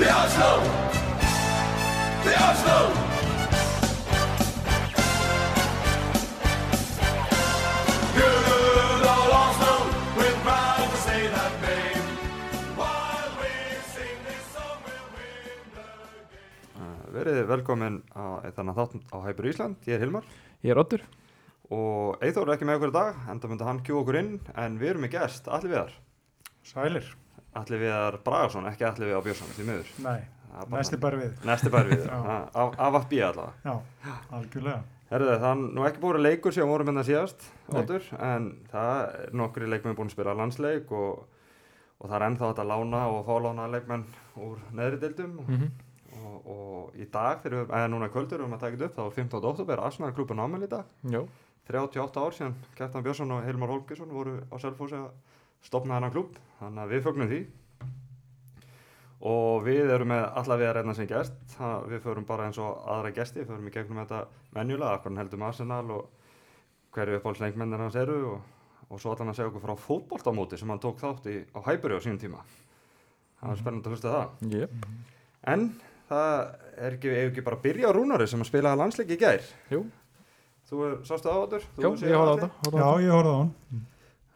The Oslo! The Oslo! Good old Oslo, we're proud to say that name. While we sing this song, we'll win the game. Uh, Verið velkomin á þannig þátt á Hæpur Ísland, ég er Hilmar Ég er Oddur og Eithór er ekki með okkur í dag, enda myndi hann kjú okkur inn en við erum með gest, Alli Viðar Sælir? Alli Viðar Bragason, ekki Alli Viðar Björnsson, því miður Nei, Það bara- næsti bara við. Næsti bæri við, af að býja allavega Já, algjörlega. Herðu það, er nú ekki búin leikur sem vorum hérna síðast, Nei. Óttur, en það er nokkri leikmenn búin að spila landsleik og, og það er ennþá að lána og fá lána leikmenn úr neðri deildum mm og, og í dag, þegar við, eða núna kvöldur, við erum að taka þetta upp, þá er 15. oktober, Arsenal klubun ámæli í dag, Já, 38 ár síðan, Kjartan Björnsson og Hilmar Holgersson voru á Selfossi að stopna þennan klub, þannig að við fögnum því og við erum með alla við að reyna sem að við förum bara eins og aðra gesti, förum í gegnum þetta menjulega, akkur heldum Arsenal og hverju uppáhaldsleikmennir hans eru og, og svo allan að segja okkur frá fótboltamóti sem hann tók þátt í á Hæburi á sínum tíma. Það var spennandi að hlusta það. yep. En það er ekki, ekki bara að byrja á Rúnari sem að spila landsleik í gær. Jú, Þú er, sástu á þetta? já, ég horfði á það á Já, það. ég horfði á hann.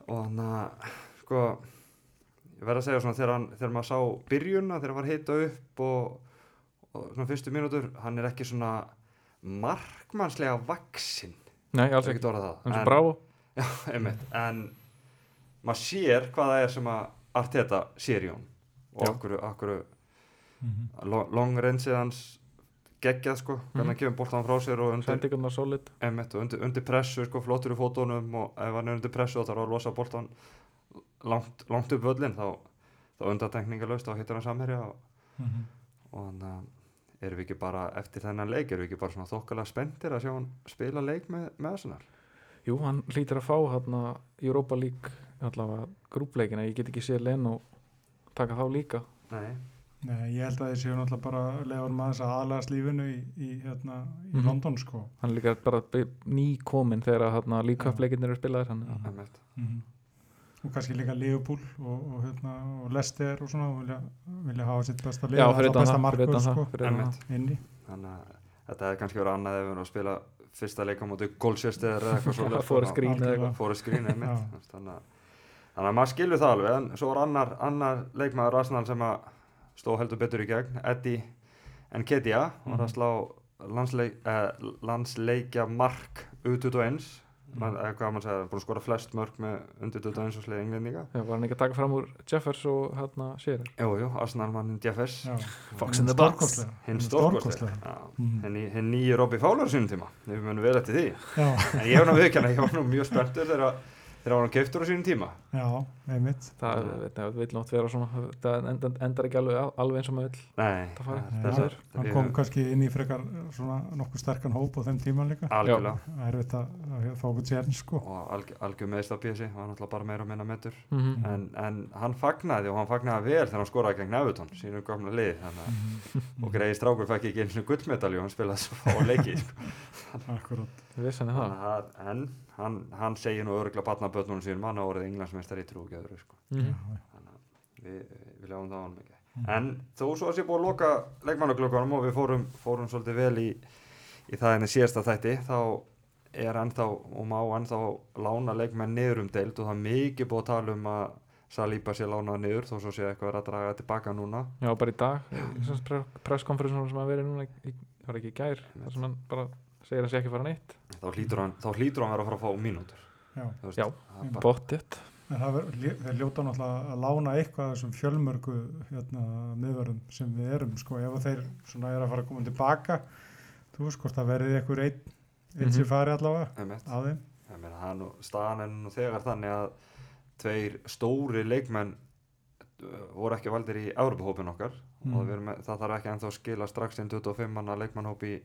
Og þannig að, sko, ég verð að segja svona þegar, hann, þegar maður sá byrjunna, þegar hann var hita upp og, og svona fyrstu mínútur, hann er ekki svona markmannslega vaksinn. Nei, alls ekki orðað það. Sem bravo Já, einmitt. En maður sér hvað það er sem að Arteta sér í hún. Og okkur, okkur Mhm. long, long range hans geggjað, sko, hvernig Mhm. hann kemur boltan frá sér og undir, einmitt, og undir, undir pressu, sko, flottur í fótónum og ef hann er undir pressu og þarf að losa boltan langt, langt upp völlin þá, þá undantekningalöst þá hittir hann samherja og, Mhm. og þannig að erum við ekki bara eftir þennan leik, erum við ekki bara svona þokkalega spenntir að sjá hann spila leik með, með Arsenal Jú, hann hlýtur að fá hérna Europa League allavega grúpleikina, ég get ekki séð Len og taka þá líka Nei, Nei, ég held að þið séu náttúrulega bara leiðan maður að aðlæðast lífinu í, í, hérna, í Mhm. London, sko. Hann er líka bara ný komin þegar hérna, líka uppleikinir eru spilaðir hann, Mhm. einmitt Mhm. Og kannski líka Liverpool og, og, hérna, og Leicester og svona og vilja, vilja hafa sitt besta fyrir utan besta það, sko, inni. þannig að þetta hefði kannski verið annað ef við erum að spila fyrsta leika mútið Goldsjöster eða svo Forest Green þannig að, maður skilur það alveg en svo var annar, annar leikmaður Arsenal sem að stó heldur betur í gegn Eddie Nketiah var að Mhm. slá landsleik, eh, landsleikja mark U21 Mhm. Man, hvað maður segja, búin að skora flest mörg með undir 21 og sleið englendinga Já, var hann ekki að taka fram úr Jeffers og hérna sér Jú, jú, Arsenal mann Jeffers. Fox in the box. Hinn Stórkostlega. Mhm. hinn nýju Robby Fowler sínum tíma við munum vel eftir því Já, en ég var nú viðkjanna, ég var nú mjög spenntur þegar þegar hann keiftur á sínum tíma já, einmitt. Það vil nátt vera svona það endar, endar ekki alveg, alveg eins og maður vill Nei, Það fari. það- Já, þessar hann kom kannski inn í frekar svona nokkuð sterkan hóp á þeim tíma líka. algjörlega Það er veit að, að fá okkur tjern, sko. og alg, algjör meðst á písi var náttúrulega bara meira og minna metur mm Mhm. en, en hann fagnaði og hann fagnaði vel þegar hann skoraði gegn Everton sínum gamla lið þannig að Mhm. og greiði strákur fekk ekki eins og gullmedalju hann spilaði svo fá leiki sko. Það að- en hann, hann segir nú öruglega batnabötnunum sínum hann á orðið englandsmeistar í trúgeður sko. Að við, við ljáum það á hann mikið Mhm. en þó svo að sé búið að loka leikmannaglökunum og við fórum, fórum svolítið vel í, í það henni síðasta þætti þá er ennþá og má ennþá lána leikmenn niður um deild og það er mikið búið að tala um að Salíba sé lánað niður þó svo sé eitthvað er að draga tilbaka núna. Já, bara í dag presskonferensunum sem að verið núna í- það var ekki í gær þar sem hann bara segir að hann sé ekki að fara neitt þá hlýtur hann, þá hlýtur hann vera að fara að fá mínútur Já. Þú veist, Já. er Bóttið En það lé- þeir ljóta náttúrulega að lána eitthvað af þessum fjölmörgu hérna, miðverðum sem við erum sko, ef að þeir svona er að fara að koma tilbaka þú veist hvort það verði eitthvað einn einn sem Mhm. fari allavega að þeim er staðan er nú þegar þannig að tveir stóri leikmenn uh, voru ekki valdir í Európa-hópin okkar Mm. og við erum með, það þarf ekki ennþá að skila strax inn 25 manna leikmannhóp í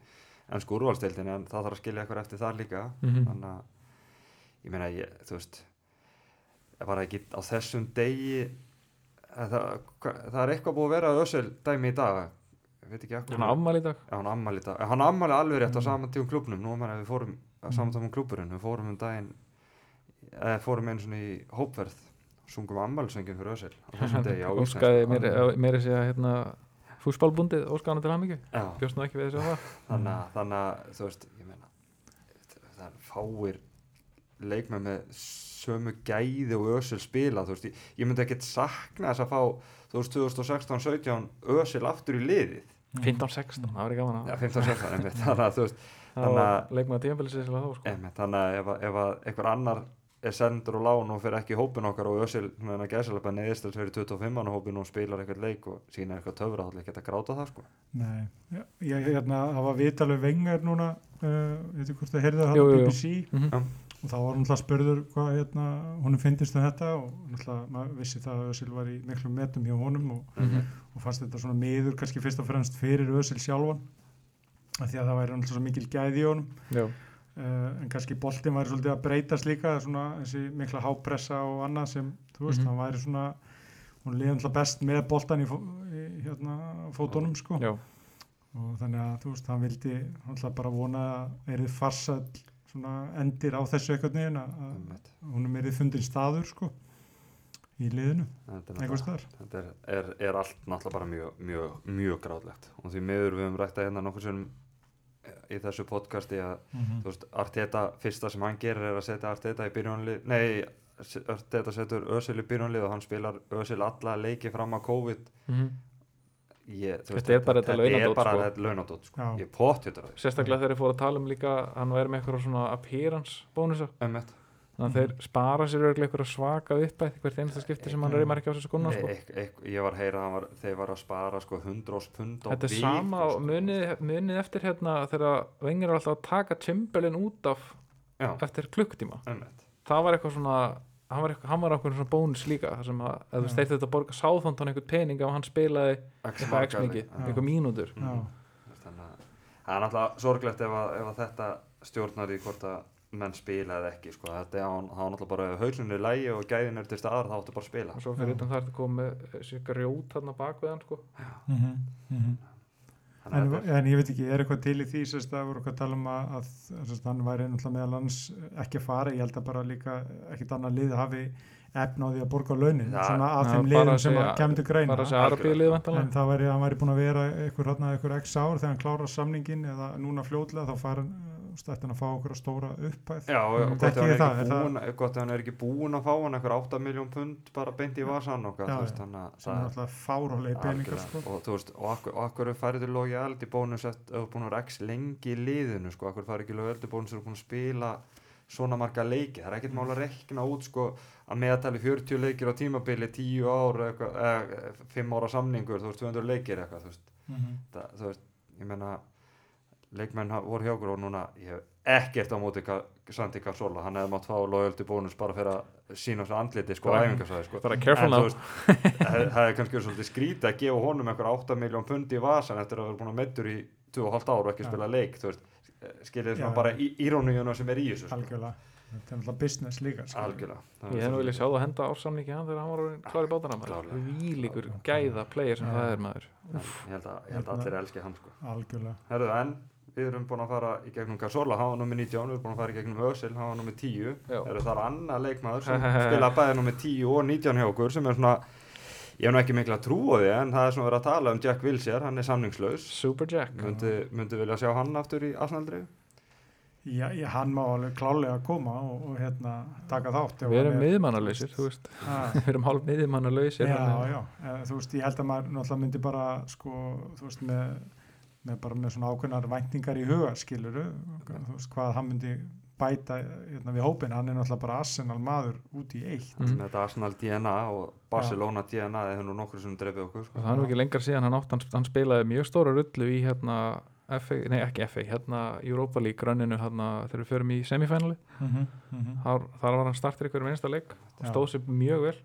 ennsku úrvalstildinni en það þarf að skilja eitthvað eftir það líka Mhm. þannig að ég meina, ég, þú veist var það ekki á þessum degi að það, það er eitthvað búið að vera össul dæmi í dag Hann afmæli í dag hann ammali ammali alveg rétt á Mm. saman tíum klubnum. Nú meina við fórum að Mm. saman tíum klubburinn. Við fórum um daginn, eða fórum einu svona í hópverð. Sungum ammalisöngin fyrir Ösel á þessum degi á Óskaði mér, mér að segja hérna fúsbálbundið óskána til hamingju. Bjóst nú ekki við þessu að það. Þannig að, þú veist, meina það er fáir leikmenn með sömu gæði og ösil spila, veist, ég, ég myndi ekkert sakna þess að fá, þú veist, 2016-17 ösil aftur í liðið. 15-16, það var ekki gaman að 15-16, einmitt, þannig að það var að- tímabilisins til að þá sko. þannig að ef, ef að einhver annar er sendur og lán og fyrir ekki í hópin okkar og ösil, hérna gæsilega neðist til fyrir 25 mann hópin og spilar eitthvað leik og sína eitthvað töfra, þá ekki að gráta það sko Nei, já, ég hérna, það var vitalið vengar núna, uh, veit ég hvort það heyrði það á. BBC Mhm. Já. og þá var hún alltaf spurður hvað hérna, honum finnist um þetta og náttúrulega maður vissi það að Ösil var í miklu metum hjá honum og, Mhm. og fannst þetta svona miður kannski fyrst og fremst fyrir Ösil sjálfan að uh, en kannski boltin væri svolítið að breytast líka svona þessi mikla hápressa og annað sem þú veist, Mhm. hann væri svona hún liði alltaf best með boltan í, fó, í hérna, fótunum sko. Já, og þannig að þú veist, hann vildi alltaf bara vona að erið farsall svona endir á þessu eitthvað neginn að að einmitt, honum erið fundin staður sko í liðinu, er einhvers staðar. þetta er, er, er allt náttúrulega bara mjög, mjög, mjög gráðlegt og því miður við höfum rætta hérna nokkur sem í þessu podcasti að mm þú veist, Arteta, fyrsta sem hann gerir er að setja Arteta í byrjunlið nei, Arteta setur Özil í byrjunlið og hann spilar Özil alla leiki fram að COVID Mhm. ég, þú Þetta er bara þetta þetta er launadót, bara sko. þetta launadót sko. Ég pott þetta sérstaklega þegar ég fór að tala um líka hann væri með eitthvað svona appearance bónusa Einmitt. Þannig að þeir spara sér örglega eitthvað svaka uppætt hvert einasta skipti sem hann Já. reymar ekki á þessu skona sko. Ek, ek, ég var að heyra að hann var, þeir var að spara sko 100 pund á Þetta er sama og sko. munið, munið eftir hérna þegar vengir er alltaf að taka Timberlin út af já, eftir klukktíma einmitt. það var eitthvað svona hann var, eitthvað, hann var eitthvað svona bónus líka þar sem að ef þú steigt þetta að borga sáþóndan einhvern pening ef hann spilaði eitthvað margar mikið, eitthvað mínútur að það er náttúrulega sorglegt ef að, ef að þetta stjórnar í hvort að menn spila eða ekki sko. þetta er það náttúrulega bara hauslunni í lægi og gæðin er til staðar þá áttu bara að spila og svo fyrir utan það er þetta komið sér grjót hann á bakvið hann sko. mm -hmm. En, að þetta er- en ég veit ekki, er eitthvað til í því sérst að voru eitthvað að tala um að, að sérst, hann væri náttúrulega meðal hans ekki að fara, ég held að bara líka ekkit annað lið hafi efna á því að borga launin, Já. svona af Já, þeim bara liðum sem að til greina en það væri, hann væri búin að vera einhver, einhver x ár þegar hann klárar samningin eða núna fljótlega þá fara stættin að fá okkur stóra upphæð Já, Mm. gott Þekki hann er það, er það- er ekki búinn að fá hann einhver 8 miljón pund bara beint í vasan og Já, þú veist já. þannig að sem er það alltaf fárálegi peningar sko. og þú veist, og akkur, akkur færið til logi eld í bónus er búin að vera x lengi í liðinu sko, akkur færið ekki logi eld í bónus er búin að spila svona marga leiki, það er ekkert mál að rekna út sko að meðtali 40 leikir á tímabili 10 ár, eitthvað, eh, 5 ára samningur, þú veist, 200 leikir eitthvað, þú veist, Mhm. það, þú veist, ég menna leikmenn voru hjá okkur og núna ég hef ekkert á móti Santi Cazorla, hann hefði mátt fá loyalty bónus bara fyrir að sína þessu andliti sko, Bara- æfingarsvæði sko. En þú veist, það er kannski verið svolítið skrítið að gefa honum einhver 8 miljón pundi í vasan eftir að vera búin að meittur í 2,5 ára og ekki Já. spila leik þú veist, skiljið svona bara í, íróníuna sem er í þessu sko. algjörlega, þetta er alltaf business líka sko. algjörlega. Er ég hef nú viljað sjá það henda ársamningi hann þegar hann var orðinn klár í bátana maður. Klárlega. vílíkur Klárlega. gæða player sem það er maður. Ég held að, ég held að Hérna- allir elski hann sko. algjörlega. Herðu, en við erum búin að fara í gegnum Cazorla, hann var nummið 19 við erum búin að fara í gegnum Ösil, hann var nummið 10 Já. Herðu, það er annað leikmaður sem spila bæði nummið 10 og 19 hjá okkur sem er svona ég hef nú ekki mikla trú á því en það er svona verið að tala um Jack Wilshere, hann er samningslaus. Super Jack. Myndi, myndi vilja sjá hann aftur í Arsenaldri Já, já, hann má alveg klálega koma og, og hérna taka þátt við erum er- miðmannalausir þú veist. Við erum hálf miðmannalausir Já, já, eh, þú veist, ég held að maður náttúrulega myndi bara, sko, þú veist, með, með bara með svona ákveðnar væntingar í huga, skiluru, þú veist, hvað hann myndi bæta hérna, við hópin, hann er náttúrulega bara Arsenal maður út í eitt. Með þetta Arsenal DNA og Barcelona DNA það hefur nú nokkur sem dreifið okkur og sko. það er nú ekki lengar síðan hann átt hann, hann spilaði mjög stóra rullu í hérna FA, nei ekki FA, hérna Europa League rönninu hérna þegar við förum í semifænali Mm -hmm, mm -hmm. þar, þar var hann startir ykkur einsta leik og stóð sér mjög vel.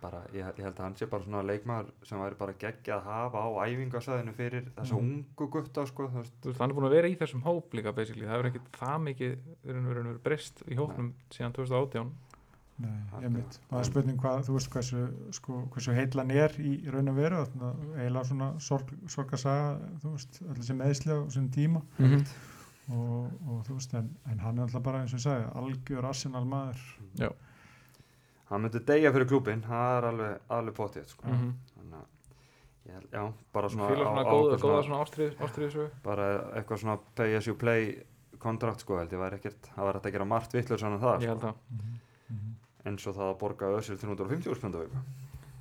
Bara, ég, ég held að hann sé bara svona leikmaður sem væri bara geggja að hafa á æfingasæðinu fyrir þessa Mhm. ungu gutta sko, þú veist, Þú veist, hann er búin að vera í þessum hóp líka basically. það hefur ekkert það mikið verið verið breyst í hópnum síðan 2018 Nei, ég mynd. Það er spurning hvað, þú veist, hversu, sko, hversu heillan er í raun og veru, eiginlega svona sorg, sorgasaga, þú veist, allir sem meðsli á þessum tíma mm -hmm. og, og þú veist, en, en hann er alltaf bara, eins og ég sagði, algjör Arsenal maður. Hann myndi deyja fyrir klúbin það er alveg, alveg potið sko. Mm -hmm. þannig að ég já, bara svona, á- svona góða, góða svona, svona ástrið, ástriðisögu bara eitthvað svona pay as you play kontrakt sko held ég. Væri ekkert það var hægt að gera margt vittlur svona það ég sko. held að. Eins og það að borga össur 350 úrspöndu viku.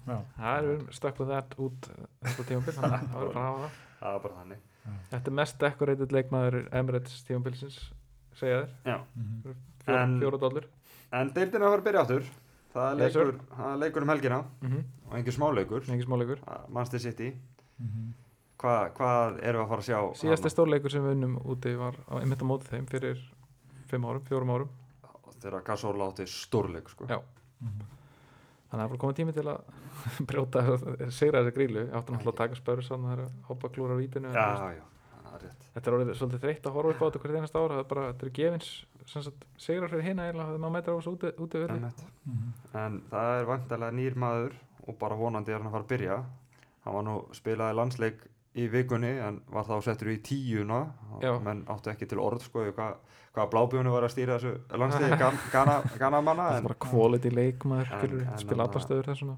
Já, það er stökk með það út þetta tímabil, þannig að það verður bara að það. Það var þannig. Þetta er mest decorated leikmaður Emirates tímabilsins segja þér, já. fjóra, En- fjóra dollur. en deildina var að byrja áttur það leikur, það leikur um helgina mm -hmm. og engin smáleikur Engi smáleikur Manchester City Mhm. Hva, hvað erum við að fara að sjá Síðasti stórleikur sem við unnum úti var á einmitt á móti þeim fyrir árum, fjórum árum þegar Gasol átti stórleik sko. Já. Mhm. Þannig að það er bara komið tími til að brjóta, segra þessi grílu náttúrulega að taka spörur sann að hoppa klúra á veist, já, já, rétt Þetta er orðið svolítið þreytt að horfa upp á þetta hvert einasta ára Það er bara, þetta er gefins sem sagt, segrar fyrir hina eða maður mætir á þessu úti, úti Einmitt. Mhm. en það er vantarlega nýr maður og bara vonandi er hann að fara að byrja hann var nú spilaði landsleik í vikunni en var þá settur í tíuna Já. menn áttu ekki til orð sko hvað, hvað blábjónu var að stýra þessu landsleiki Gan- Gana, Gana manna Það er quality leikmaður En- skilur, en spila hann- allar stöður þessuna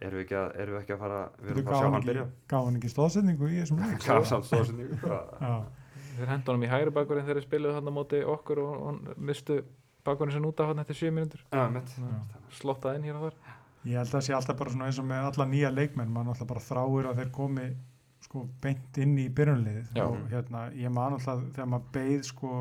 erum við ekki að, erum við ekki að fara við erum bara að sjá hann hann byrja gaf hann ekki stóðsendingu í þessum leik gaf samt stóðsendingu. Já, Þeir hendur honum í hægri bakurinn þegar þeir spiluðu hann á móti okkur og, og mistu bakurinn sem út af hann eftir 7 mínútur. Já, mitt slottað inn hér og þar. Ég held að það sé alltaf bara svona eins og með alla nýja leikmenn, mann alltaf bara þráir að þeir komi sko beint inn í byrjunliðið. Og hérna, ég man alltaf þegar maður beið sko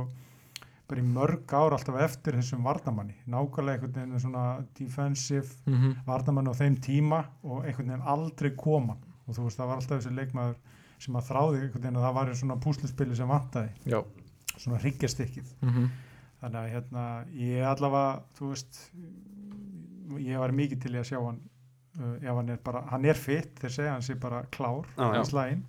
bara í mörg ár alltaf eftir þessum varnamanni, nákvæmlega einhvern veginn með svona defensive mm -hmm. varnamanni á þeim tíma og einhvern veginn aldrei koma. Og þú veist það var alltaf þessi leikmaður sem að þráði einhvern veginn að það var svona púsluspili sem vantaði, Já. Svona hryggjastykkið mm -hmm. þannig að hérna ég allavega, þú veist ég var mikið til í að sjá hann uh, ef hann er bara, hann er fitt þeir segja hann sé bara klár já. í slægin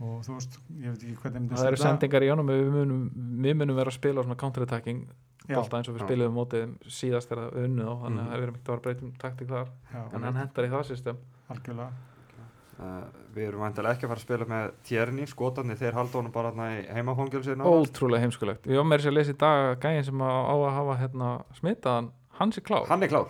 og þú veist, ég veit ekki hvernig Það eru sendingar í honum við munum, við munum vera að spila svona counterattacking já, bolta eins og við Já. spiluðum mótið þeim síðast þegar við unnuð á þannig Mhm. að það er verið mikið að breytum taktik þar. Já, en hann hendar í það system. Algjörlega Uh, við erum vantilega ekki að fara að spila með Tjerni, skotandi, þeir halda honum bara þarna í heimafangilsinu Ótrúlega heimskulegt. Við varum með þess að lesa í dag að gæðin sem á að hafa hérna, smitaðan, hans er klár. Hann er klár.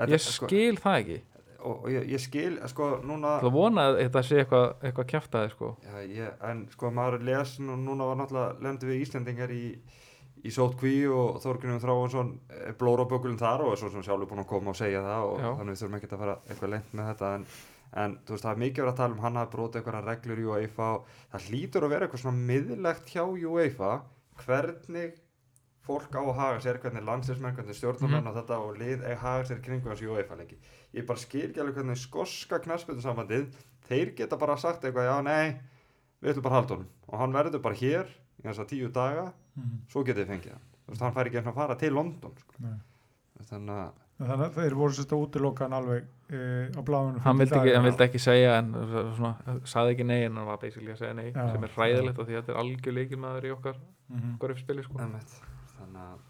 Þetta- Ég skil það ekki. og, og ég, ég skil, sko, núna Það vona að þetta sé eitthvað, eitthvað kjaftaði sko. já, ég, en sko, maður les nú, núna var náttúrulega lendu við Íslendingar í í sótkví og Þorgrunum Þráinsson blóra bökulum þar og er svo sem sjálfur búin að koma og segja það og Já. þannig við þurfum ekki að fara eitthvað lengt með þetta en, en þú veist það er mikið verið að tala um hann hafi brotið einhverja reglur í UEFA það hlýtur að vera eitthvað svona miðlegt hjá UEFA hvernig fólk á að haga sér, hvernig landslismenn, hvernig stjórnumenn Mhm. og þetta og lið að haga sér kringu þessu UEFA leiki. Ég bara skil ekki alveg hvernig skoska knassbyrðu sambandið, þeir geta bara sagt eitthvað, já nei, við ætlum bara að halda honum og hann verður bara hér í þessa tíu daga, Mhm. svo getið þið fengið hann. Fær ekki eins og að fara til London, sko. Þannig að, þannig að þeir voru sérst að útiloka hann alveg uh, á bláðunum hann, vildi ekki, hann vildi ekki segja en svona, saði ekki nei en hann var basically að segja nei Já. sem er hræðilegt af því að þetta er algjör leikilmaður í okkar Mhm. okkar uppspili sko. einmitt, þannig að,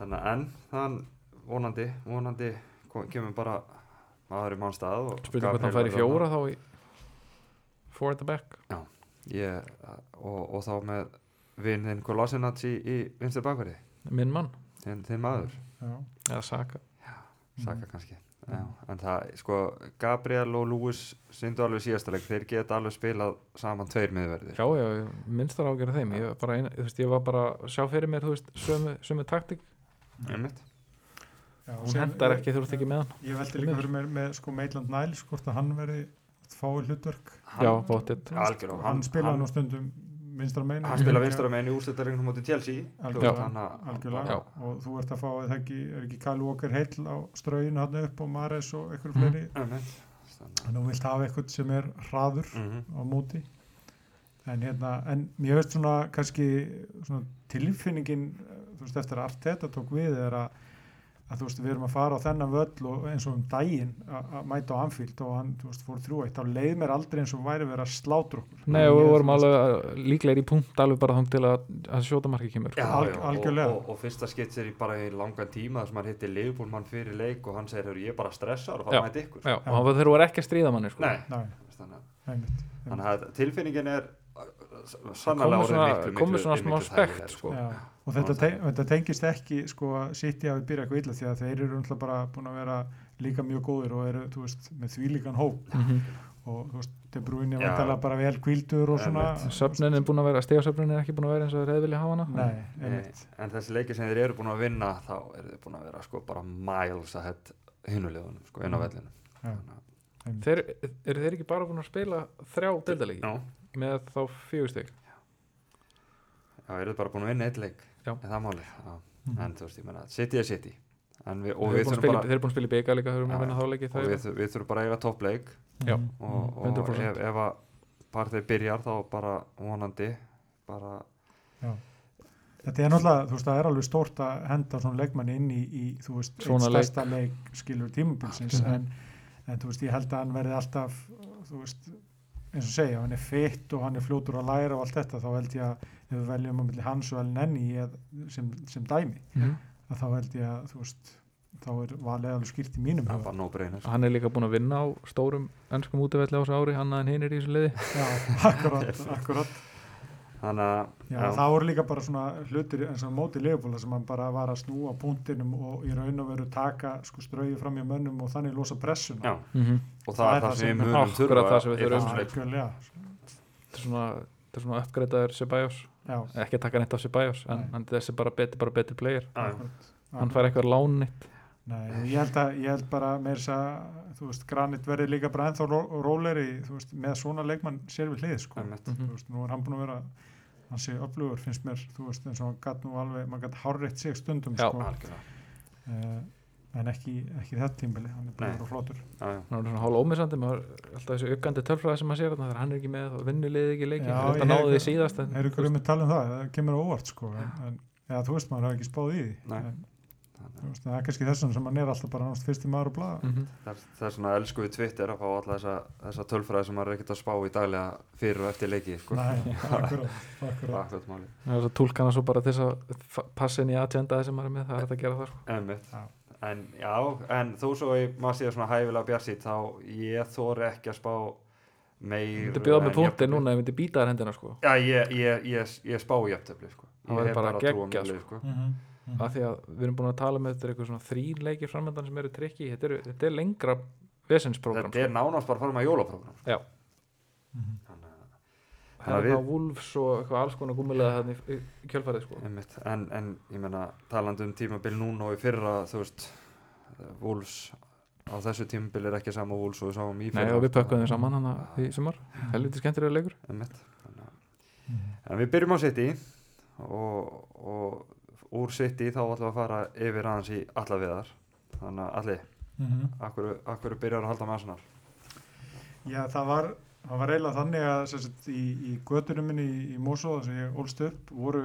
þannig að en, þann vonandi, vonandi kom- kemur bara maður í mannstað og spurning hvort hann fær í fjóra þá í four at the back ég, og, og þá með vinnin Kolasinac í, í vinstri bakverði minn mann, þinn, þinn maður, Já. eða Saka Saka Mhm. kannski. Já, en það, sko, Gabriel og Lewis syndu alveg síðasta leik, þeir geta alveg spilað saman tveir miðverðir. Já, já, minnstar ágjörð þeim. Ég, var bara eina, þú veist, ég var bara að sjá fyrir mér þú veist, sömu, sömu taktik hún hendar ekki, þú ert ekki með hann. Ég veldi líka fyrir mér með sko Maitland Niles hvort að hann verði fái hlutverk. Já, bóttið algjörlega, hann spilaði nú stundum vinstra megin hann spila vinstra meginn í úrstættarleiknum mútið Chelsea Algjörlega. Að- og þú ert að fá eða ekki, er ekki Kyle Walker heill á ströginu hann upp og Mares og einhverju Mhm. fleiri. Þannig að þú vilt hafa eitthvað sem er hraður að- Mhm. á móti en hérna, en mér veist svona kannski svona tilfinningin eh, þú veist eftir að Arteta tók við er að, að þú veist við erum að fara á þennan völl og eins og um daginn að að mæta á Anfield og hann þú veist fór þrjú eitt þá leið mér aldrei eins og væri verið að slátra okkur Nei, og við vorum alveg líklegir í punkt alveg bara þang til að, að sjóta marki kemur. Já, Alg- algjörlega. og, og, og fyrsta skitt sér í bara í langan tíma þar sem hann hitti Liverpool mann fyrir leik og hann segir, "Heyrðu, ég er bara stressar og fara mæti ykkur Já, og hann voru ekki að stríða manni sko. Nei, Nei, þannig að- að tilfinningin er sannlega svona- miklu, komið miklu, svona miklu smá spekt, þægilegri, sko. Og þetta, te þetta tengist ekki sko að City hafi byrjað eitthvað illa því að þeir eru náttúrulega bara búin að vera líka mjög góðir og eru, þú veist, með því líkan hóp. Mhm. og þú veist, Bruyne Já. vantarlega bara vel kvíldur og svona söfnin er búin að vera, stegasöfnin er ekki búin að vera eins og þeir hefði vilja hafa hana. Nei, Nei, einmitt. en þessi leikir sem þeir eru búin að vinna þá eru þeir búin að vera sko bara miles að hett hinulegunum sko inn á Mm. vellinu þeir, eru þeir ekki bara búin að spila þrjá deildalegi að- Já, með þá fjögusteg já, eru þeir bara búin að vinna eitt leik Já. en það er málið já. Mhm. en þú veist, ég meina, City er City en við, og þeir við eru búin að þurfum spila- bara þeir eru búin að spila í bygga líka þeir eru búin að vinna þá leiki og við, við þurfum bara að eiga toppleik Já. Mhm. og, og 100%. ef, ef að partið byrjar þá bara vonandi bara Já. Þetta er náttúrulega, þú veist, það er alveg stórt að henda svona leikmann inn í, í þú veist, Svona einn leik. stærsta leik skilur tímabilsins Mhm. en, en þú veist, ég held að hann verði alltaf þú veist, eins og segja, hann er fitt og hann er fljótur að læra og allt þetta, þá held ég að ef við veljum á milli hans og Elneny sem, sem dæmi, að þá held ég að þú veist, þá er valið alveg skýrt í mínum hann er líka búin að vinna á stórum ennskum útivelli á þessu ári hann aðeins hinn er í þessu liði. Já, akkurat, akkurat þannig að Já, það voru líka bara svona hlutir eins og á móti leifbúla sem hann bara var að snúa punktinum og í raun og veru taka sko strauði fram í mönnum og þannig losa pressuna. já, mm -hmm. og það, er það sem við munum Akkurat þurfa það sem við þurfum. þetta er svona, þetta er svona uppgreitaður já. ekki að taka neitt af Ceballos en, þessi er bara betri, bara betri player. Hann fær eitthvað lán neitt Nei, og ég held, að, ég held bara með þess að þú veist, Granit verði líka bara ennþá ró- rólegri þú veist, með svona leikmann sér við hlið sko. Mhm. þú veist, nú er hann búin að vera hann sé öflugur, finnst mér, þú veist eins og hann gatt nú alveg, maður gatt hárreitt sig stundum Já. sko, Algjörlega. uh, en ekki, ekki þetta tímbili hann er að vera flottur Já, já. hann er svona hálf ómissandi maður alltaf þessi aukandi tölfræði sem maður sér þarna, þegar hann er ekki með og vinnulegði ekki leiki Já, er um að um það, það sko, já, þú veist, maður hefur ekki spáð í því Nei. en, veist, það er kannski þessum sem hann er alltaf bara náttúrulega fyrsti maður á blaða mm Það er- það er svona elsku við Twitter að fá alla þessa, þessa tölfræði sem maður er ekkert að spá í daglega fyrir og eftir leiki sko. Nei, akkurat, akkurat það er svo tólk hann svo bara til þess að passa inn í agenda sem maður er með, það er hægt að gera það sko. Einmitt. Já. En já, en þó svo ég, maður sé svona hæfilega bjarsýtt þá ég þóri ekki að spá meir Þú bjóða með en punkti núna ef myndi býta þær hendina sko. Já, ég, ég, ég, ég spá í jafntöfli sko. Það Ég hef bara trú á sko. mm -hmm. af því að við erum búin að tala með þetta er eitthvað svona þrín leikir framöndan sem eru trikki þetta, eru- þetta er lengra vesensprogram Þetta er nánast bara að fara með jólaprógram sko. Já. Mhm. Þannig að það er það Wolves og eitthvað alls konar gúmulega þarna í, kjölfarið sko. En, en ég menna talandi um tímabil núna og í fyrra þú veist Wolves á þessu tímabil er ekki sama Wolves og við sáum í Nei, fyrra og við sko. pökkum þeim saman hann í sumar helviti skemmtilega leikur að- Mhm. en við byrjum á City og, og úr City þá ætlum við að fara yfir aðeins í alla viðar þannig að allir, Mhm. akkur, akkur byrjar að halda með Arsenal? Já, það var, það var eiginlega þannig að sagt, í, í götunum minni í, í Mosó þar sem ég ólst upp voru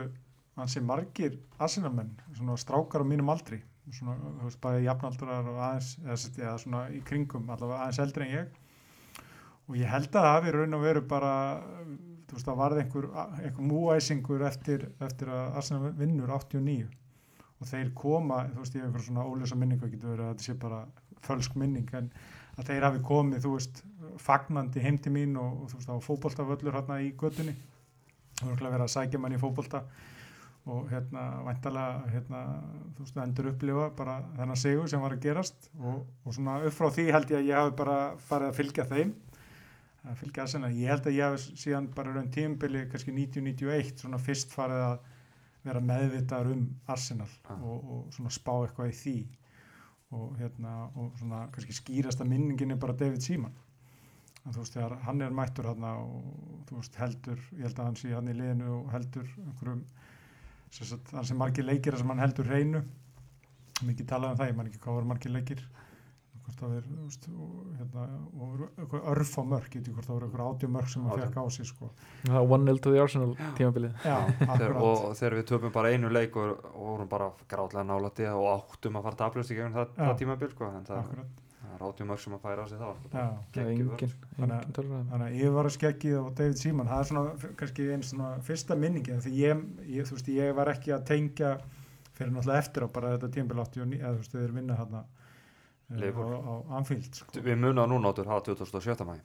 hansi margir arsenalmenn, svona strákar á mínum aldri. Svona, þú veist, bæði jafnaldrar og aðeins, eða, sagt, eða svona í kringum allavega aðeins eldri en ég. Og ég held að það hafi raun og veru bara þú veist, það varði einhver, einhver múæsingur eftir, eftir að Arsenal vinnur 89 og þeir koma, þú veist, ég hef einhver svona ólösa verið að þetta sé bara fölsk minning, en að þeir hafi komið, þú veist, fagnandi heim til mín og, og þú veist, það var fótboltavöllur hérna í götunni. Og örugglega verið að sækja mann í fótbolta og hérna, væntalega, hérna, þú veist, endur upplifa bara þennan sigur sem var að gerast og, og svona upp frá því held ég að ég hafi bara farið að fylgja þeim að fylgja Arsenal, ég held að ég hafi síðan bara raun tímbili, kannski 90-91 svona fyrst farið að vera meðvitaður um Arsenal Ah. og, og svona spá eitthvað í því. Og hérna og svona kannski skýrasta minningin er bara David Seaman. Að þú veist þegar hann er mættur hann og þú veist heldur, ég held að hann sé hann í liðinu og heldur einhverjum hann sem margir leikir sem hann heldur hreinu. Mikið talað um það, ég man ekki hvað voru margir leikir hvort það er, veist, og, hérna, og örf á mörk, ég veit ekki hvort það voru eitthvað átjum mörk sem Átján. fekk á sig sko. það var 1-0 to the Arsenal tímabilið og þegar við töpum bara einu leik og, og vorum bara grátlega nálætti og áttum að fara tablust í gegnum það, það tímabil sko, en það, akkurat. það er átjum mörg sem að færa á sig þá sko. Já. það engin, Þannig að- ég var að skeggið á David Seaman, það er svona kannski einn svona fyrsta minningi því ég, ég, þú veist, ég var ekki að tengja fyrir náttúrulega eftir á bara þetta tímbil 89, eða þú veist, þeir vinna hérna eh, á, Liverpool. á Anfield sko. við munum að núna áttur hafa 2017 mæ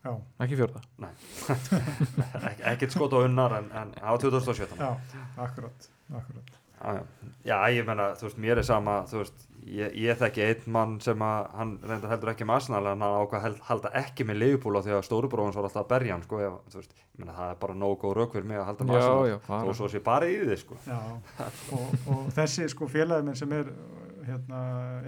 Já, ekki fjörða Ek, ekkert skot á unnar en, en hafa 2017 já, akkurat, akkurat. Já, já. já, ég menna, þú veist, mér er sama, þú veist, ég, ég þekki einn mann sem að, hann reyndar heldur ekki með Arsenal en hann ákvað held, halda ekki með Liverpool á því að stórubróðans var alltaf að berja hann, sko, þú veist, ég menna, það er bara nógu góð rauk fyrir mig að halda með Já, Arsenal já, og svo sé bara í því, sko. Já, og, og þessi sko félagið minn sem er hérna,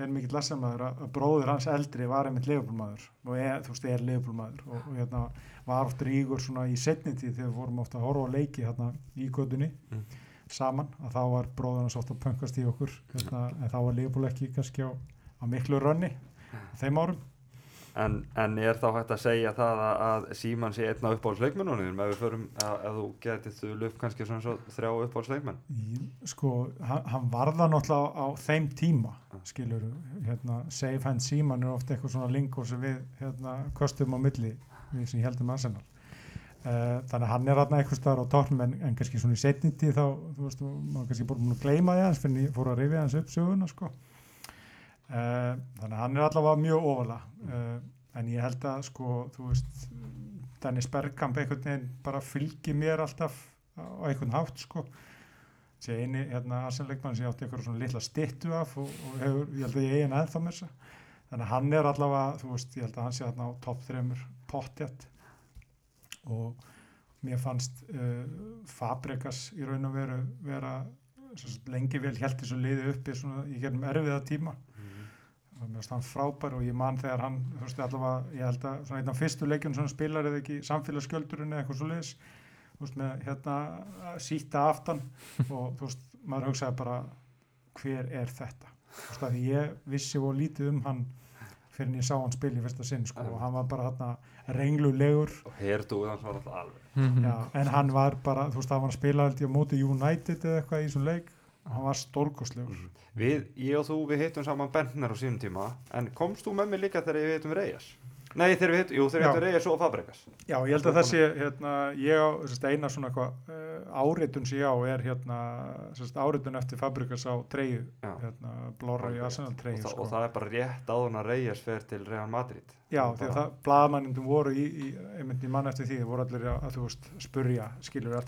er mikill lassamæður að bróður hans eldri var einmitt leifbólmaður og er, þú veist, er leifbólmaður og, og hérna var oft ríkur svona í setni tíð þegar við vorum ofta að horfa á leiki hérna í gödunni Mm. saman að þá var bróður hans ofta að pöngast í okkur hérna, en þá var leifból ekki kannski á, á miklu rönni á þeim árum En, en er þá hægt að segja það að, að Síman sé einn á uppáhaldsleikmennunum ef við förum, að, ef þú getið þú upp kannski svona svo þrjá uppáhaldsleikmenn? sko, hann, hann varða náttúrulega á, þeim tíma skilur, hérna, safe hand síman er ofta eitthvað svona linkur sem við hérna, kostum á milli við sem heldum Arsenal uh, þannig að hann er hérna eitthvað staðar á tórnum en, en kannski svona í setni tíð þá þú veist, maður kannski búin að gleyma því hans fyrir að rifja hans upp söguna sko. uh, þannig að hann er allavega mjög ofalega uh, en ég held að sko, þú veist Dennis Bergkamp einhvern veginn bara fylgir mér alltaf á einhvern hátt sko. Sé eini hérna Arsenal-leikmann sem ég átti einhverjum svona litla stittu af og, og hefur, ég held að ég eigin ennþá þessa þannig að hann er allavega, þú veist, ég held að hann sé hérna á topp þreymur pottjætt og mér fannst uh, Fabregas í raun og veru vera lengi vel held þessu liði uppi í gerum erfiða tíma mér finnst hann frábær og ég man þegar hann, þú veist, allavega, ég held að svona einn af fyrstu leikjum sem hann spilar eða ekki samfélagsgjöldurinn eða eitthvað svo liðs þú veist, með hérna síta aftan og þú veist, maður hugsaði bara hver er þetta? Þú veist, að ég vissi og lítið um hann fyrir en ég sá hann spila í fyrsta sinn sko, og hann var bara hérna renglulegur. Og herdu hans var alltaf alveg. Já, en hann var bara, þú veist, hann var að spila held ég á móti United eða eitthvað í þessum leik hann var stórkostlegur Við, ég og þú, við hittum saman Bentner á sínum tíma, en komst þú með mig líka þegar við hittum Reyes? Nei, þegar við hittum, jú, þegar við hittum Reyes og Fabregas. Já, ég held að þessi, hérna, ég á eina svona eitthvað áritun sem ég á er hérna, áritun eftir Fabrikas á treyju, Já. hérna, blóra í Arsenal það, sko. og það er bara rétt áðun að Reyes fer til Real Madrid. Já, því að það, blaðmannindum voru í, í, einmitt í mann eftir því, þeir voru allir að, að þú veist, spurja, skilur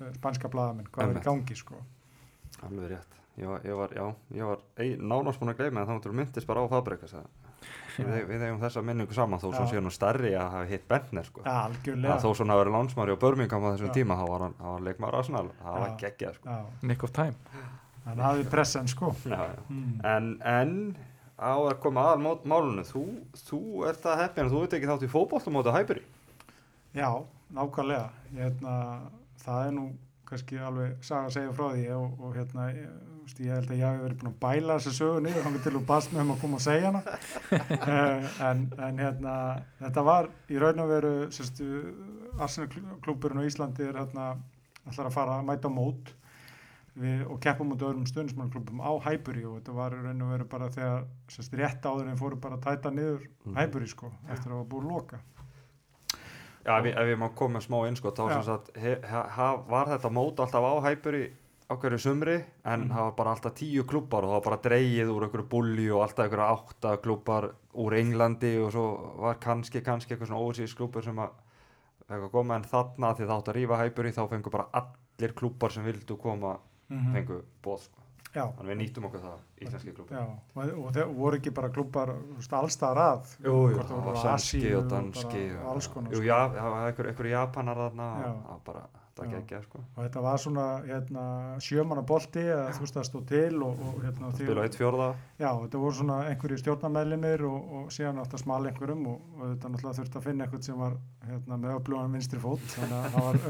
og, og og var að spanska blaðamenn, hvað er í gangi, sko. Alveg rétt. Ég var, ég var, já, ég var ein, nánast búin að gleyma en þá þú myndist bara á Fabregas. að- Við, við eigum þessa minningu saman þó svo Já. sé nú stærri að hafa hitt Bentner, sko. Að þó svona að vera lánsmári á Birmingham á þessum Já. tíma þá var hann, hann var leikmaður Arsenal það var Já. geggjað sko. Já, Nick of time hann hafði pressan, sko. já, já. Mm. En, en á að koma aðal mál- málunum þú, þú ert það að þú veit ekki þátt í fótboltum á þetta hæpuri Já, nákvæmlega. Ég, hérna, það er nú kannski alveg saga að segja frá því og, og hérna, ég, veist, ég held að ég hafi verið búin að bæla þessa sögu niður þannig til þú bast með um að koma og segja hana. uh, en, en hérna, þetta var í raun og veru, sérstu, Arsenal klúburinn á Íslandi er hérna, ætlar að fara að mæta á mót við, og keppa mútið öðrum stundismannklubum á Hæburi og þetta var í raun og veru bara þegar sérst, rétt áður en fóru bara að tæta niður Mhm. Hæburi sko, eftir að hafa búið að loka. Já, ef, ef ég má koma smá innskot þá sagt, he, ha, ha, var þetta mót alltaf á hæpuri á hverju sumri en Mhm. það var bara alltaf tíu klubbar og það var bara dreigið úr einhverju bulli og alltaf einhverju átta klubbar úr Englandi og svo var kannski, kannski eitthvað svona ósýðis klubbar sem að fekk að koma en þarna því það átt að rífa hæpuri þá fengu bara allir klubbar sem vildu koma Mm fengu bóð sko. Já, þannig við nýttum okkur það, íslenski klubbar Já, og, og þeir voru ekki bara klubbar allstaðar að Jú, jú, það var Asíu og danski og- alls konar Jú, sko. já, það var einhver, einhver japanar það var bara, það geggja sko. og þetta var svona hérna, sjömanna bolti að þú veist það stóð til og, og hérna, það spila eitt fjórða. Já, þetta voru svona einhverju stjórnarmeðlimir og, og síðan átt að smala einhverjum og, og þetta náttúrulega þurfti að finna eitthvað sem var hérna, með öflugan vinstri fót þannig að það var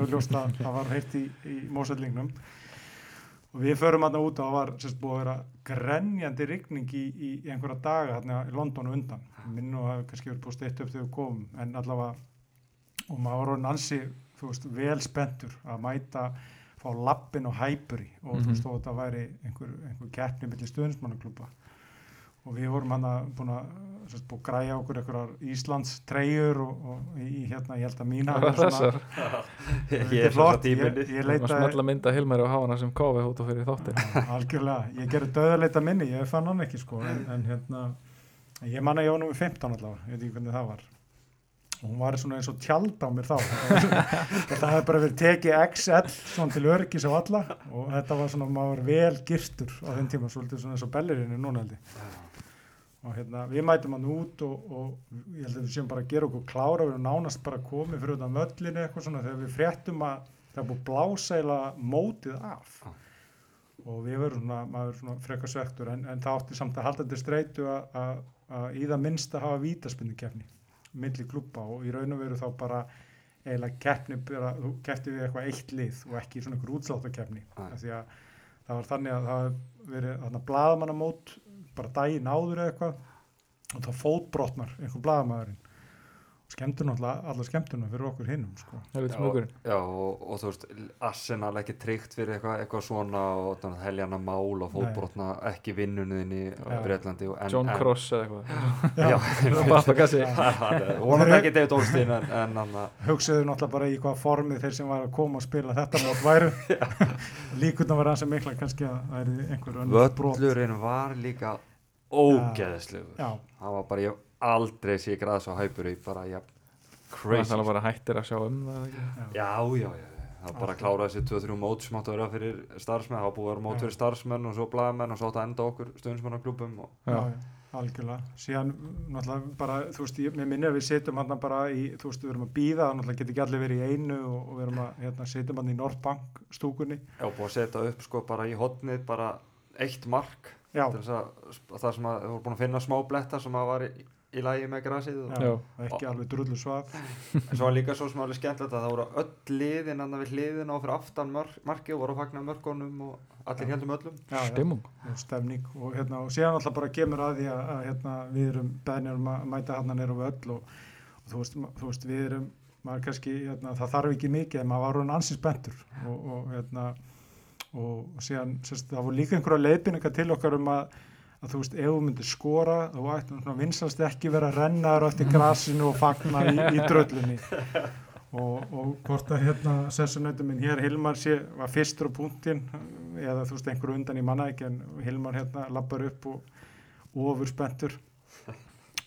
og við förum hérna út og það var sérst búið að vera grenjandi rigning í, í, í einhverja daga hérna í London á undan. Minn og það hefur kannski verið búið steitt upp þegar við komum en allavega og maður var ansi veist, vel spenntur að mæta fá lappin og hæpuri og þú Mhm. veist, og þetta væri einhver, einhver keppni millir stuðnismannaklúpa og við vorum hann að búin að búið að græja okkur einhverjar Íslands treyjur og, og í, hérna, ég held að mína þessar ég Þetta er flott, svona ég, ég Við leitaði smetla mynda Hilmari og hafa hana sem kofi og fyrir þáttir algjörlega, ég gerði döðarleita minni ég fann hann ekki sko en, en hérna, ég manna ég var nú í 15 allavega, ég veit ekki hvernig það var. Og hún var svona eins og tjald á mér þá. Það hefði bara verið tekið XL svona til öryggis á alla. Og þetta var svona, maður var vel girtur á þenn tíma, svolítið svona eins og bellirinnu núna held ég og hérna, við mætum hann út og, og ég held að við séum bara að gera okkur klára við erum nánast bara komið fyrir utan möllinu eitthvað svona þegar við fréttum að það er búið eila mótið af. Já. og við verum svona, maður svona frekar svektur en, en það átti samt að halda til streitu að- í það minnst að hafa vítaspindukefni milli klubba og í raun og veru þá bara eiginlega bara, þú keppti við eitthvað eitt lið og ekki svona einhver útsláttakefni af því að það var þannig að það verið þarna blaðamannamót bara daginn áður eða eitthvað og það fótbrotnar einhver blaðamæðurinn og skemmtur náttúrulega alla skemmtuna fyrir okkur hinnum sko. Já, smökurinn Já, og, og þú veist, Arsenal ekki tryggt fyrir eitthvað, eitthvað svona og þannig að heljana mál og fótbrotna ekki vinnunniðinni á Já. Breitlandi John en, Cross eða eitthvað. Vonandi ekki David Olstein hugsaðu náttúrulega bara í hvað formið þeir sem var að koma og spila þetta mót væru. Líkundar var hans að mikla kannski að það er einhver önnur brot. Völlurinn var líka já, hann var bara, ég aldrei sé græðs á hæpur í bara, já, crazy. Það er bara hættir að sjá um það já, Já, já, það var bara að klára þessi 2-3 mót sem áttu að vera fyrir starfsmenn, það var búið að vera mót fyrir starfsmenn og svo blaðmenn og svo áttu að enda okkur stöðnismannaklubum og já, algjörlega. Síðan náttúrulega bara, þú veist, ég, minnir að við sitjum hann bara í, þú veist, við erum að býða náttúrulega getur ekki allir verið í einu og, og við erum að, hérna, sitjum hann í Northbank stúkunni. Já, búið að setja upp sko bara í hotnið bara eitt mark það sem að þú voru búin að finna smá bletta sem að var í, í lagi með grasið og, já, Já. ekki alveg drullu svaf. En svo var líka svo alveg skemmtilegt að það voru öll liðin annað við hliðin á fyrir aftan mark, marki og voru að fagna mörkunum og allir heldum öllum. Já, já, Stimmung og og, hérna, og síðan alltaf bara kemur að því að, að hérna, við erum beðnir um að mæta hann nýra á völl og, og þú, veist, ma- þú veist, við erum maður kannski, hérna, það þarf ekki mikið en maður var hann ansins bentur og, og, hérna, og síðan sérst, það voru líka einhverja leiðbynninga til okkar um að að þú veist, ef þú myndir skora þú ættum svona vinsalst ekki vera að renna þér eftir grasinu og fagna í, í dröllunni og, og hvort að hérna sessunautum minn hér Hilmar sé, var fyrstur á punktinn eða þú veist einhverju undan í manna ekki en Hilmar hérna lappar upp og ofur spenntur og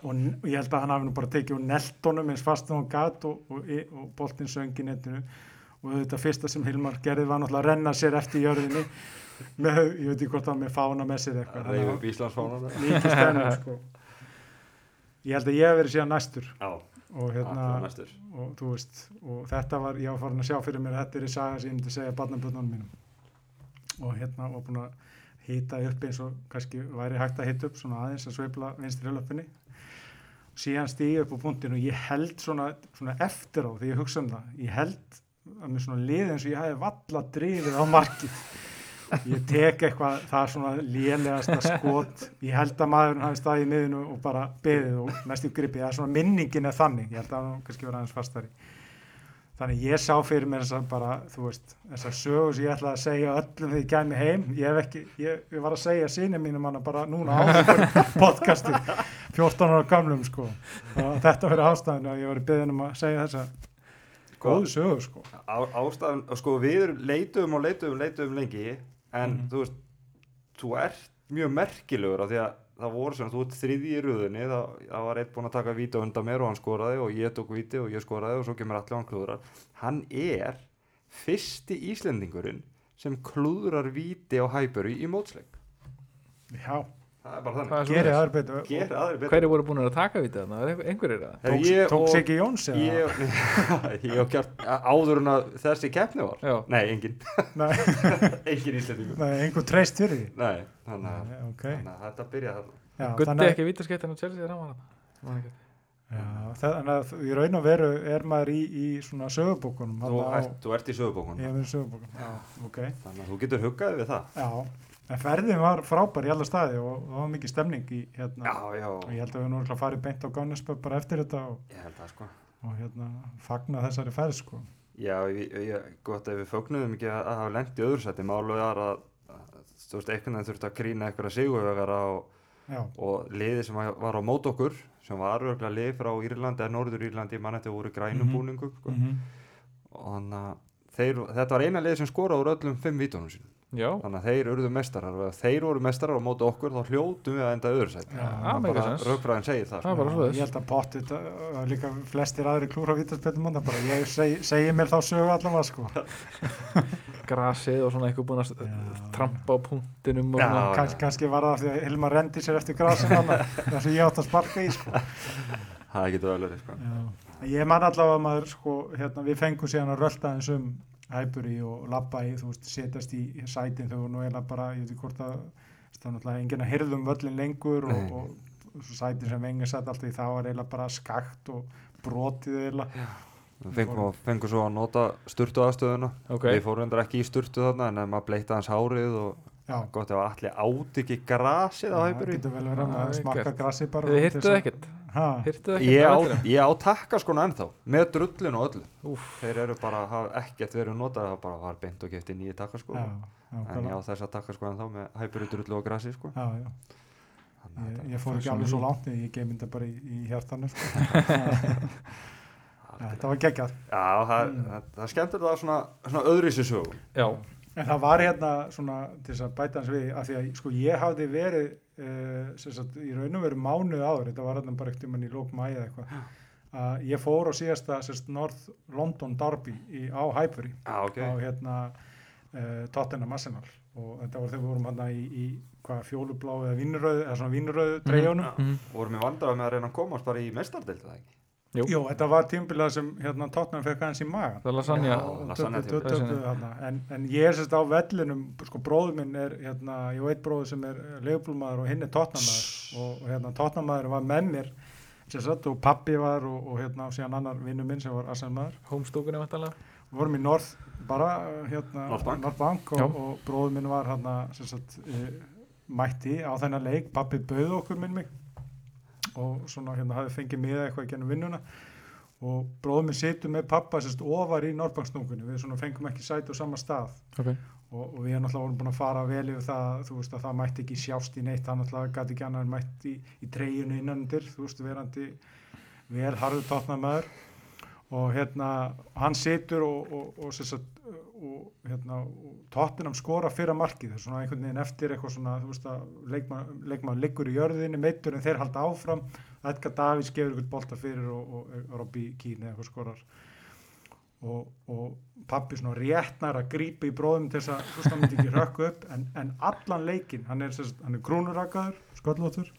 og ég held að hann hafi nú bara tekið og neltónum eins fast og hann gat og, og, og boltinn söng í netinu. Og þetta fyrsta sem Hilmar gerði var náttúrulega að renna sér eftir jörðinni með, ég veit ekki hvort það var með fána með sér eitthvað. Reyði upp Íslandsfánan mikið spenning sko. ég held að ég hef verið síðan næstur. Já, og hérna allir næstur og veist og þetta var, ég var farin að sjá fyrir mér þetta er í saga sem ég myndi segja barnaböndunum mínum. Og hérna var búin að hýta upp eins og kannski væri hægt að hýta upp svona aðeins að sveifla vinstri löpunni síðan stíði upp á punktinu. Og ég held svona, svona eftir á því ég hugsa um það ég held að mér svona liði eins og ég hefði valla drifið á markið ég tek eitthvað það er svona lélegasta skot. Ég held að maðurinn hafi staðið í miðinu og bara beðið og næstu gripið það er svona minningin er þannig, ég held að hann kannski vera aðeins fastari. Þannig ég sá fyrir mér þess að bara, þú veist þessar sögur sem ég ætlaði að segja öllum þegar ég kæmi heim. Ég hef ekki, ég, ég var að segja sinni mínum hana bara núna á podcasti. 14 ára gamlum sko. Og þetta fyrir ástæðinu að ég var beðin um að segja þessa góðu sögur sko. Á, ástæðan, sko við erum leituðum og leituðum, leituðum lengi en Mhm. þú veist þú ert mjög merkilegur af því að það voru svona, þú ert þriði í röðunni það, það var eitt búinn að taka víti á undan mér og hann skoraði og ég tók víti og ég skoraði og svo kemur allir hann klúðrar hann er fyrsti Íslendingurinn sem klúðrar víti á hæpuru í mótsleik. Já, það er bara þannig. Er leiðis? aðra betur. Gera aðri betur. Hverju voru búin að taka við þetta? Er einhverjir? Herri, tók, og- Siggi Jóns ég, ég og kjart áður en að þessi keppni var? Já. nei, engin, Nei, engin Íslendingur. Nei, einhver treyst fyrir því? Nei, þannig að, Nei, ok. þannig að þetta byrja þarna. Já, Gutti ekki vítaskeitin á Chelsea þarna? Já, þannig að í raun og veru er maður í, í svona sögubókunum þú, þú ert í sögubókun Ég hef verið sögubókum, já, ok. þannig að þú getur huggaði við það. Já, en ferðin var frábær í alla staði og það var mikið stemning í hérna. já, já, Og ég held að við nú örugglega farið beint á Gánesböð bara eftir þetta og, ég held það sko og hérna fagna þessari ferð, sko. já, ég, ég, gott ef við fögnuðum ekki að, að hafa lent í öðru sætti málu er að, þú veist, einhvern veginn þurfti að grína einhverja sigurvegara og, og liði sem var á mót okkur sem var örgulega lið frá Írlandi eða Norður Írlandi, mann þetta voru grænum Mhm. búningum sko. mm og þannig að þeir, þetta var eina lið sem skoraði úr öllum fimm vítunum sínum Já, þannig að þeir urðu mestarar og þeir voru mestarar á móti okkur þá hljótum við að enda öðru sense. raukfræðin segir það Það sko. Ég held að pottit uh, líka flestir aðri klúra bara ég seg, segi mér þá sögu allavega sko. grasið og svona eitthvað búin að Já. trampa á punktinum og Já. Kans, kannski var það því að Hilmar rendi sér eftir hann þess að ég átt að sparka í sko. það getur öllur sko. Ég man allavega að maður sko, hérna, við fengum síðan að rölda eins um hæpuri og labba í, þú veist, setjast í sætin þau voru nú eiginlega bara, ég veit ekki hvort að það var náttúrulega enginn að hirðum völlin lengur og, og svo sætin sem enginn sett alltaf í það var eiginlega bara skakt og brotið eiginlega. Við fengum, fengum svo að nota sturtu aðstöðuna Ok. við fórum endur ekki í sturtu þarna en maður bleita hans hárið og Já, gott ef allir átt ekki grasið á það hæpuri getur vel verið að Já, maður smakka grassi bara Þið að- ekkert? Ha, Hirtuð ekkert? ég á á, vellinum? ég á takka skona ennþá með drullin og öllu Úff, þeir eru bara, ekkert verið notað það bara var beint og gefti nýju takka sko já, en nákvæmlega. ég á þess að takka sko ennþá með hæpuri drullu og grasi sko Já, já. Ég, ég fór ekki alveg svo í- langt en ég geim þetta bara í, í hjartanu sko. Já, þetta var Já, það, Mm. það, það er skemmtilegt að svona, svona öðru sér sögum já, En það var hérna svona til þess að bæta hans við að því að sko ég hafði verið uh, sagt, í raun og veru mánuð áður þetta var hérna bara ekkert um hann í lók mæði eða eitthvað að ég fór á síðasta sérst, North London Derby í, á Highbury Já, ok. á hérna uh, Tottenham Arsenal. Og þetta var þegar við vorum hérna í, í hvað fjólublá eða vínröðu eða svona treyjónum Mhm. Vorum við vandrað með að reyna að komast bara í mestardeldi það ekki Jú. Jú, þetta var tímbilað sem hérna, Tottenham fekk aðeins í magan það er lasagna Já. lasagna tímabil. töpuðu þarna. en, en ég er sérst á vellinum sko bróður minn er hérna, ég á eitt bróður sem er leifblúmaður og hinn er tóttnamaður og, og hérna tóttnamaður var með mér sérst og pappi var og, og hérna og síðan annar vinnu minn sem var Arsenmaður Homestúkunni vantanlega við vorum í North bara hérna North Bank. Já. og, og bróður minn var hérna sérst e, mætti á þennan leik pappi bauð okkur minn mig og svona hérna hafði fengið miða eitthvað í gennum vinnuna. Og bróður minn situr með pappa sérst ofar í Norrbanksnúkunni við svona fengum ekki sæti á sama stað. Ok, og, og við erum náttúrulega vorum búin að fara vel yfir það þú veist að það mætti ekki sjást í neitt. Hann náttúrulega gæti ekki annar en mætt í, í treyjunu innanundir, þú veist verandi vel harðu tóttnamaður og hérna hann situr og, og, og, og, og, hérna og tóttinam skora fyrir markið. Svona einhvern veginn eftir eitthvað svona þú veist að leikmaður leikma liggur í jörðinni meittur en þeir halda áfram. Edgar Davids gefur ykkur bolta fyrir og, Robby Keane eitthvað skorar. Og, og pappi svona réttnar að grípa í bróðum til þess að þú veist hann myndi ekki rökku upp. En, en allan leikin, hann er, er krúnurakaður, sköllóttur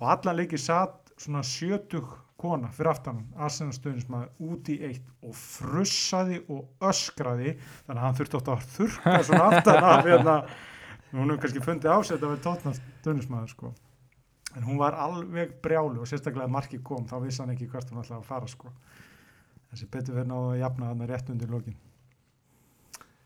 og allan leikin satt svona 70 kona fyrir aftan hann, Arsenal stöðnismæður út í eitt og frussaði og öskraði þannig að hann þurfti átt að þurka svona aftan af hérna, hún hefur kannski fundið ásett að vera tótna stöðnismæður sko. En hún var alveg brjálu og sérstaklega að marki kom þá vissi hann ekki hvert hún ætlaði að fara sko. Þessi betur verið náðu að jafna þarna rétt undir lokin.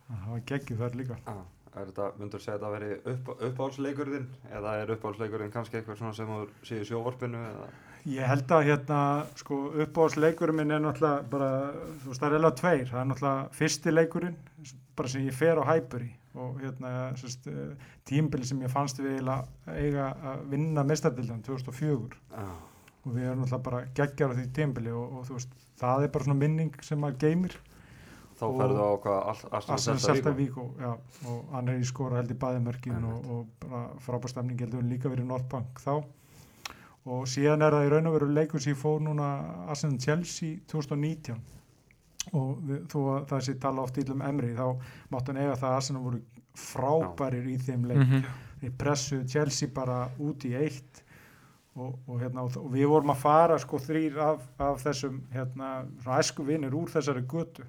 Það var geggjuð þar líka. Já, er þetta, myndur segja þetta að veri upp, uppáhaldsleikurðin eða er uppáhaldsleikurðin kannski eitthvað svona sem þú séu í sjóvarpinu eða Ég held að hérna, sko, uppáhaldsleikurinn minn er náttúrulega bara, þú veist, það er eiginlega tveir. Það er náttúrulega fyrsti leikurinn, bara sem ég fer á Hæpuri og hérna, sérst, tímbili sem ég fannst við eiga að vinna mestardildan 2004 Já, og við erum náttúrulega bara geggjar á því tímbili og, og þú veist, það er bara svona minning sem maður geymir. þá ferðu á Vigo? Víkó, já, og hann er í skora held í bæðimörkin og, og bara frábærstemning heldur hann líka verið í Northbank þá og síðan er það í raun og veru leikur sem ég fór núna Arsenal Chelsea 2019 og við, þó að það sé tala oft ílum emri þá máttu hann eiga það að Arsenal voru frábærir í þeim leik. Mhm. þeir pressuðu Chelsea bara út í eitt. Og, og, hérna, og, og við vorum að fara sko þrýr af, af þessum hérna, æsku vinnir úr þessari götu.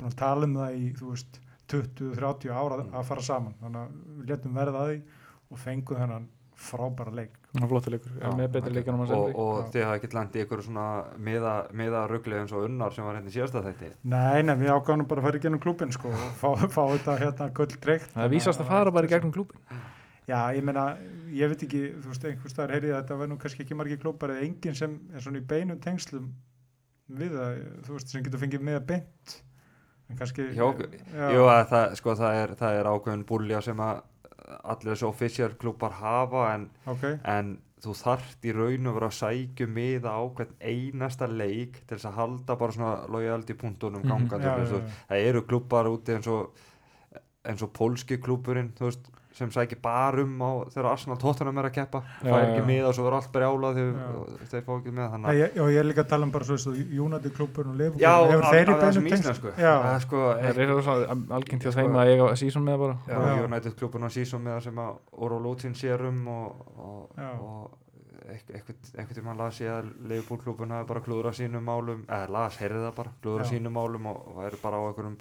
Að tala um það í þú veist 20-30 ára að fara saman. Þannig að við letum verða að því og fengum þennan frábæra leik. Það flottur leikur, já, með betri leikur og, og Já. þið hafa ekki landið í ykkur svona miða, miða ruggli eins og unnar sem var hérna í síðasta þætti? Nei, nei, við ágáðum bara að fara í gennum klúbin sko og fá, fá þetta hérna gull dreikt það er vísast að fara bara í gegnum klúbin Já, ég meina, ég veit ekki, þú veist, einhvers staðar heyrið að þetta verður nú kannski ekki margir klúpar eða enginn sem er svona í beinum tengslum við það, þú veist, sem getur fengið með að beint, en kannski... Okkur? Já, Jú, að það, sko, það, er, það er allir þessu official klúpar hafa en, ok, en þú þarft í raun og vera að sækju miða á hvern einasta leik til þess að halda bara svona lojaldi punktunum já, mm já, já, það eru klúpar úti eins og eins og pólski klúburinn þú veist, sem sækir bara um á þegar Arsenal tóttunum er að keppa Já, fær já, ekki já. með og svo er allt brjálað þegar Já. þeir fá ekki með Nei, þannig ég, og ég er líka að tala um bara svo veist, United klubburinn og Liverpool Já, í alveg beinum sem Já, Það er sko, Það er svona algengt hjá Sko- þeim að eiga sísón með bara Já, Já. United klubun á sísón með það sem að Oro Lútin sér um og, og, Já. og eit- eitthvað einhvern tímann las ég að Liverpool klubun hafi bara klúður sínum málum eða las, heyrði það bara, klúður Já. sínum málum og, og eru bara á einhverjum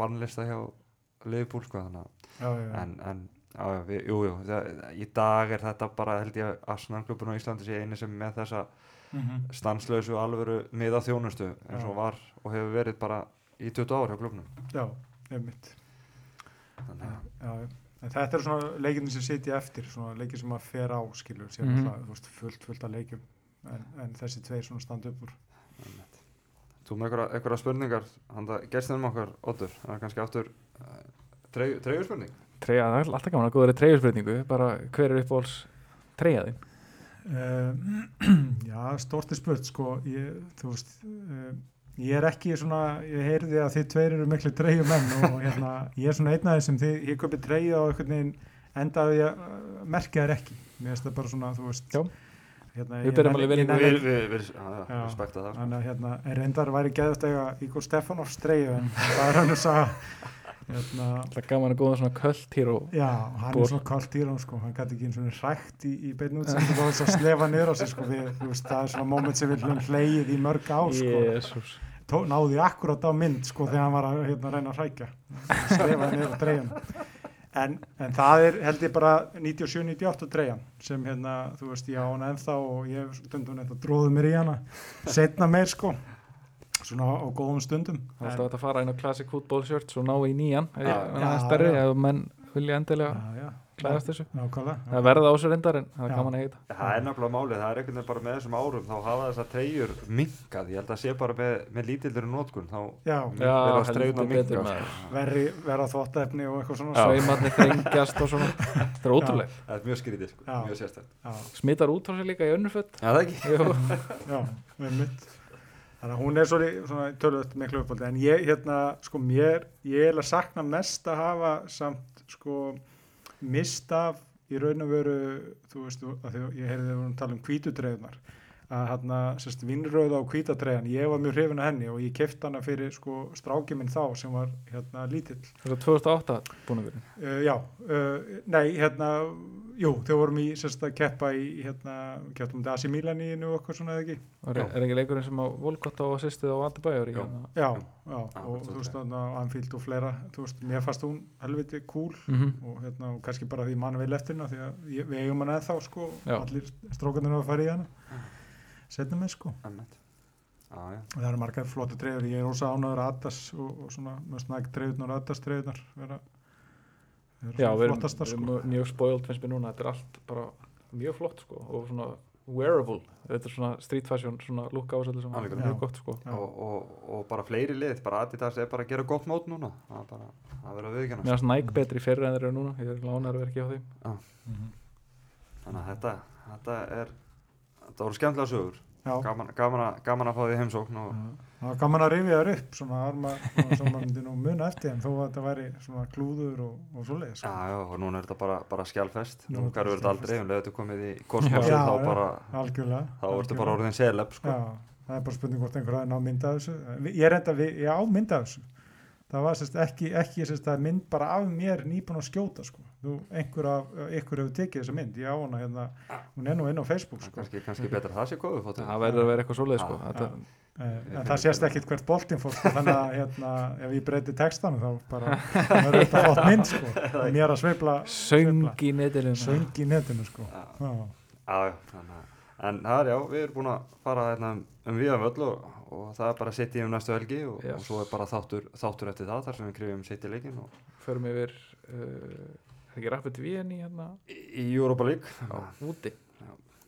að já, við, jú, jú, það, í dag er þetta bara held ég að Arsenal klubun á Íslandi sé eini sem með þessa Mhm. stanslausu alvöru miða þjónustu eins og var og hefur verið bara í 20 ár hjá klubnum já, einmitt þannig að já, já. En þetta eru svona leikinni sem sitja eftir, svona leikir sem að fer á, skilur, sem mm þú veist, fullt, fullt af leikjum, en, en þessi tveir svona standa upp úr. Þú með einhverja, einhverja spurningar, handa gestinum okkar, Oddur, það er kannski aftur uh, treyju spurning? Treyja, það er alltaf gaman að góða treyjurspurningu bara hver er uppbóls treyjaðinn Uh, já, stort er spurt, sko, ég, þú veist, uh, ég er ekki svona, ég heyrði að þið tveir eru miklu treyjumenn og hérna, ég er svona einn af þessum, þið, ég köpi treyju á einhvern veginn, endaði ég uh, merkja þær ekki, mér finnst það bara svona, þú veist, Já. hérna, Við nenni- alveg nenni- Við, já, já, Já. respekta það. sko. Þannig að hérna, reyndar væri geðast eiga Ígor Stefanovs treyju en það er hann að sagja hérna, Það er gaman að góða svona og já, hann Bor. er svona hann sko, hann gæti ekki eins og hrækt í, í beinu útsendingu og þess að slefa niður á sig sko, við, þú veist, það er svona moment sem við höfum hlegið í mörg ár sko, Tó, náði akkurat á mynd sko þegar hann var að hérna, reyna að hrækja. Slefa niður á treyjan en, en það er held ég bara 97-98 treyjan sem hérna, þú veist, ég á hana ennþá og ég stundum þetta dróðu mér í hana setna meir sko svona á, góðum stundum. Það er alltaf að fara inn á Classic Football Shirts og ná í nýjan. Já, Það já, er stærri ef menn vilja endilega já, já, klæðast þessu. Nákvæmlega Það verða á þessu reyndar en það er að heita. Það er náttúrulega málið, það er einhvern veginn bara með þessum árum, þá hafa þessar treyjur minkað, ég held að sé bara með, með lítildur nótkun, þá minnka, maður. sko. verri, verða þvóttefni og eitthvað svona. Sveimarnir þrengjast og svona. Það er ótrúlega Það er mjög skrítið, sko, mjög sérstætt. já, Smittar út frá sér líka í önnuföld þannig að hún er svona tölvöld miklu uppáldi en ég hérna, sko mér ég er að sakna mest að hafa samt sko mist af í raun og veru þú veist, að að ég heyrði þegar við vorum að tala um hvítudreiðunar að hérna, sérst, vinnröða og hvítadreiðan, ég var mjög hrifin af henni og ég kefti hana fyrir sko stráki minn þá sem var hérna lítill það er 2008 búin að vera Uh, já, uh, nei, hérna, jú, þau vorum í sérst að keppa í, hérna, kepptum þetta AC Milan í og eitthvað svona eða ekki. Er, er ekki leikurinn sem á Volkott á assistið á Adibæjur Jú. Já, já, Ah, og þú veist, þetta. þarna Anfield og fleira, þú veist, mér fannst hún helviti cool mm og hérna, og kannski bara því mann vel eftir hana, því að ég, við eigum hana eða þá, sko, Já. allir strókarnir hafa farið í hana, setna með, sko. Já. Og það eru margar flottu treyður, ég er ósa ánæður Adas og, og svona, mjög snægt treyðunar Adas treyðunar, vera, vera Já, við erum, sko. erum mjög spoiled finnst mér núna, þetta er allt bara mjög flott sko og svona wearable, þetta er svona street fashion svona look á þessu sem er mjög gott sko. Og, og, og bara fleiri lið, bara Adidas er bara að gera gott mót núna, það er bara að vera Mér viðkjörnast. finnst Nike betri fyrir en þeir eru núna, ég er lánar að vera ekki á þeim Mhm. Þannig að þetta, þetta er, þetta voru skemmtilega sögur, Já. gaman, gaman, að, gaman að fá því heimsókn og Það var gaman að rifja þær upp svona arma sem maður myndi nú muna eftir en þó að þetta væri svona klúður og, og svoleiðis Já, sko. já, og núna er þetta bara, bara skjálfest, Nú er þetta þetta aldrei, um leiðu komið í kosmosið, Já, þá já. bara, algjörlega þá ertu bara orðin seleb, sko. Já, það er bara spurning hvort einhver aðeins ná mynda af þessu Vi- ég er enda, ég á mynda af þessu það var sérst ekki, ekki sérst að mynd bara af mér nýbúin að skjóta sko. Þú, einhver af ykkur hefur tekið þessa mynd ég á hana hérna, hún er nú inn á Facebook sko. Kannski, kannski betur það sé góðu það verður að vera eitthvað svoleið sko Já, þetta, Eh, en það sést ekkit hvert boltinn fór sko, þannig að hérna, ef ég breyti textanum þá bara verður þetta flott mynd sko. mér að sveifla söng í netinu söng í netinu sko. Já. Já. En það er já, við erum búin að fara hérna um, um viðan völl og, og það er bara sitt í um næstu helgi og, og svo er bara þáttur, þáttur eftir það þar sem við krifjum sitt í leikin og förum yfir uh, er ekki rappið við henni hérna í, Europa League. á úti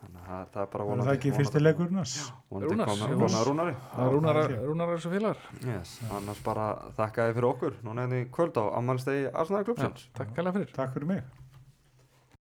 Þannig að það, er bara vonandi. það ekki fyrsti leikurinn hans Vonandi Rúnars, rúnari. það er er þessu félagar Yes, annars bara þakka þið fyrir okkur. Núna er þið kvöld á ammælstegi Arsenal Já, Klubsins. takk fyrir takk fyrir mig